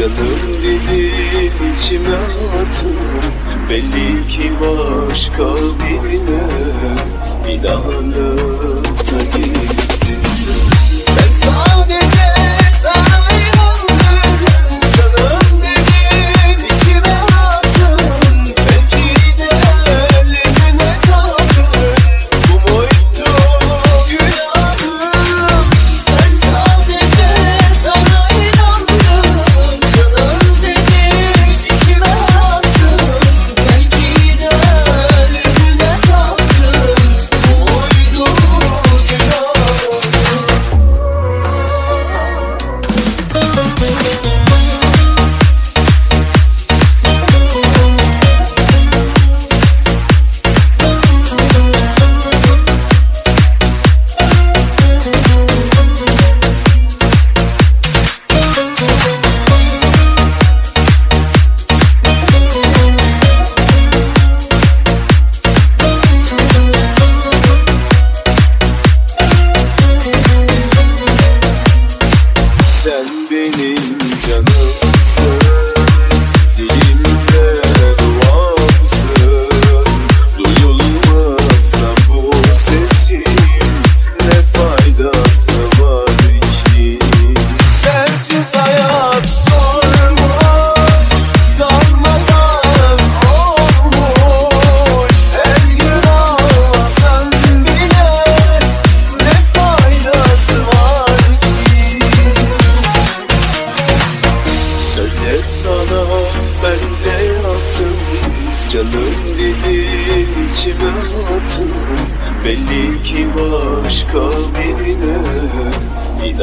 Canım dedim içime attım Belli ki başka said. Geldin içime hatun Belli ki başka birine Bir